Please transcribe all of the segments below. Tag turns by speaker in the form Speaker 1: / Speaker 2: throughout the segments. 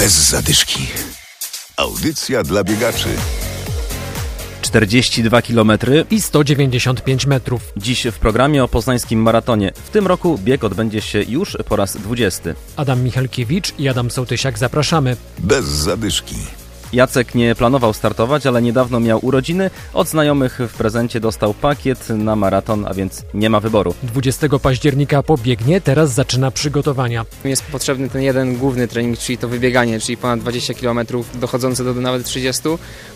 Speaker 1: Bez zadyszki. Audycja dla biegaczy.
Speaker 2: 42 km
Speaker 3: i 195 metrów.
Speaker 2: Dziś w programie o poznańskim maratonie. W tym roku bieg odbędzie się już po raz 20.
Speaker 3: Adam Michalkiewicz i Adam Sołtysiak zapraszamy.
Speaker 1: Bez zadyszki.
Speaker 2: Jacek nie planował startować, ale niedawno miał urodziny. Od znajomych w prezencie dostał pakiet na maraton, a więc nie ma wyboru.
Speaker 3: 20 października pobiegnie, teraz zaczyna przygotowania.
Speaker 4: Jest potrzebny ten jeden główny trening, czyli to wybieganie, czyli ponad 20 km dochodzące do nawet 30,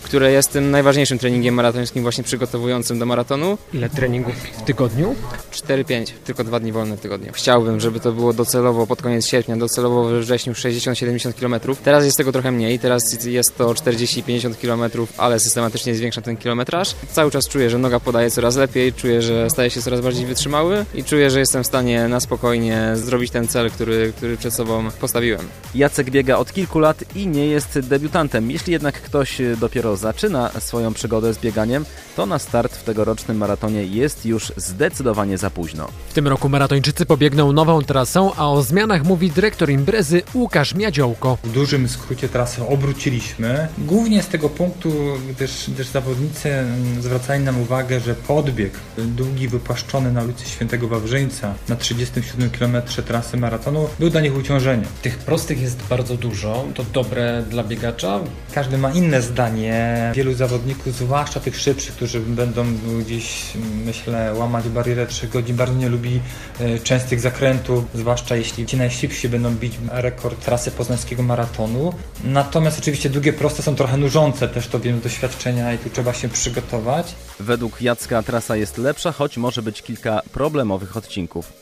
Speaker 4: które jest tym najważniejszym treningiem maratońskim właśnie przygotowującym do maratonu.
Speaker 3: Ile treningów w tygodniu?
Speaker 4: 4-5, tylko dwa dni wolne w tygodniu. Chciałbym, żeby to było docelowo pod koniec sierpnia, docelowo we wrześniu 60-70 km. Teraz jest tego trochę mniej, teraz jest to to 40-50 km, ale systematycznie zwiększam ten kilometraż. Cały czas czuję, że noga podaje coraz lepiej, czuję, że staje się coraz bardziej wytrzymały i czuję, że jestem w stanie na spokojnie zrobić ten cel, który, który przed sobą postawiłem.
Speaker 2: Jacek biega od kilku lat i nie jest debiutantem. Jeśli jednak ktoś dopiero zaczyna swoją przygodę z bieganiem, to na start w tegorocznym maratonie jest już zdecydowanie za późno.
Speaker 3: W tym roku maratończycy pobiegną nową trasą, a o zmianach mówi dyrektor imprezy Łukasz Miadziołko.
Speaker 5: W dużym skrócie trasę obróciliśmy Głównie z tego punktu, gdyż, gdyż zawodnicy mm, zwracali nam uwagę, że podbieg długi, wypłaszczony na ulicy Świętego Wawrzyńca na 37 km trasy maratonu był dla nich uciążeniem.
Speaker 3: Tych prostych jest bardzo dużo, to dobre dla biegacza?
Speaker 5: Każdy ma inne zdanie. Wielu zawodników, zwłaszcza tych szybszych, którzy będą gdzieś, myślę, łamać barierę 3 godzin, bardzo nie lubi e, częstych zakrętów, zwłaszcza jeśli ci najszybsi będą bić rekord trasy poznańskiego maratonu. Natomiast oczywiście długie proste są trochę nużące, też to wiem z doświadczenia i tu trzeba się przygotować.
Speaker 2: Według Jacka trasa jest lepsza, choć może być kilka problemowych odcinków.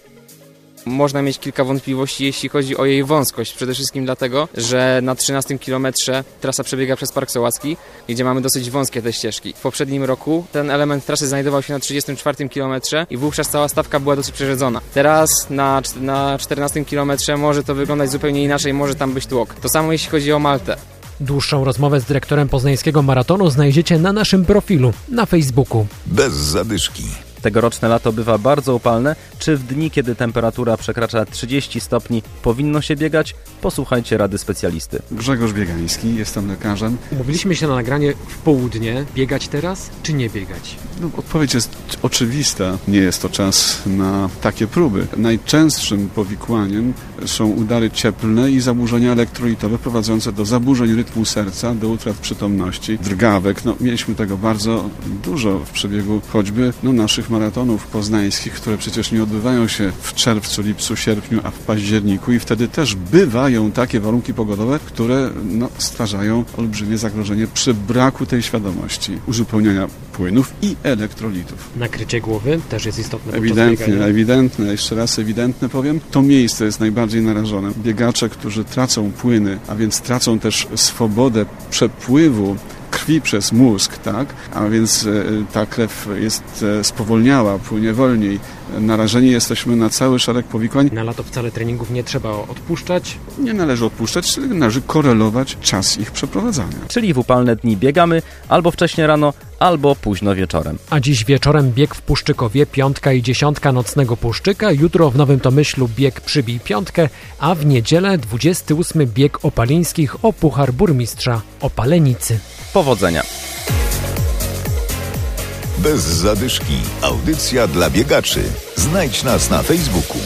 Speaker 4: Można mieć kilka wątpliwości, jeśli chodzi o jej wąskość. Przede wszystkim dlatego, że na 13 kilometrze trasa przebiega przez Park Sołacki, gdzie mamy dosyć wąskie te ścieżki. W poprzednim roku ten element trasy znajdował się na 34 kilometrze i wówczas cała stawka była dosyć przerzedzona. Teraz na, na 14 kilometrze może to wyglądać zupełnie inaczej, może tam być tłok. To samo jeśli chodzi o Maltę.
Speaker 3: Dłuższą rozmowę z dyrektorem poznańskiego maratonu znajdziecie na naszym profilu na Facebooku.
Speaker 1: Bez zadyszki.
Speaker 2: Tegoroczne lato bywa bardzo upalne. Czy w dni, kiedy temperatura przekracza 30 stopni, powinno się biegać? Posłuchajcie rady specjalisty.
Speaker 6: Grzegorz Biegański, jestem lekarzem.
Speaker 3: Umówiliśmy się na nagranie w południe. Biegać teraz, czy nie biegać?
Speaker 6: No, odpowiedź jest oczywista. Nie jest to czas na takie próby. Najczęstszym powikłaniem są udary cieplne i zaburzenia elektrolitowe prowadzące do zaburzeń rytmu serca, do utrat przytomności, drgawek. No, mieliśmy tego bardzo dużo w przebiegu choćby no, naszych maratonów poznańskich, które przecież nie odbywają się w czerwcu, lipcu, sierpniu, a w październiku i wtedy też bywają takie warunki pogodowe, które no, stwarzają olbrzymie zagrożenie przy braku tej świadomości uzupełniania płynów i elektrolitów.
Speaker 3: Nakrycie głowy też jest istotne.
Speaker 6: Ewidentnie, ewidentne, jeszcze raz ewidentne powiem. To miejsce jest najbardziej narażone. Biegacze, którzy tracą płyny, a więc tracą też swobodę przepływu krwi przez mózg, tak? A więc e, ta krew jest e, spowolniała, płynie wolniej. Narażeni jesteśmy na cały szereg powikłań.
Speaker 3: Na lato wcale treningów nie trzeba odpuszczać?
Speaker 6: Nie należy odpuszczać, należy korelować czas ich przeprowadzania.
Speaker 2: Czyli w upalne dni biegamy albo wcześnie rano, albo późno wieczorem.
Speaker 3: A dziś wieczorem bieg w Puszczykowie, piątka i dziesiątka nocnego Puszczyka, jutro w Nowym Tomyślu bieg przybij piątkę, a w niedzielę 28 bieg opalińskich o Puchar Burmistrza Opalenicy.
Speaker 2: Powodzenia!
Speaker 1: Bez zadyszki. Audycja dla biegaczy. Znajdź nas na Facebooku.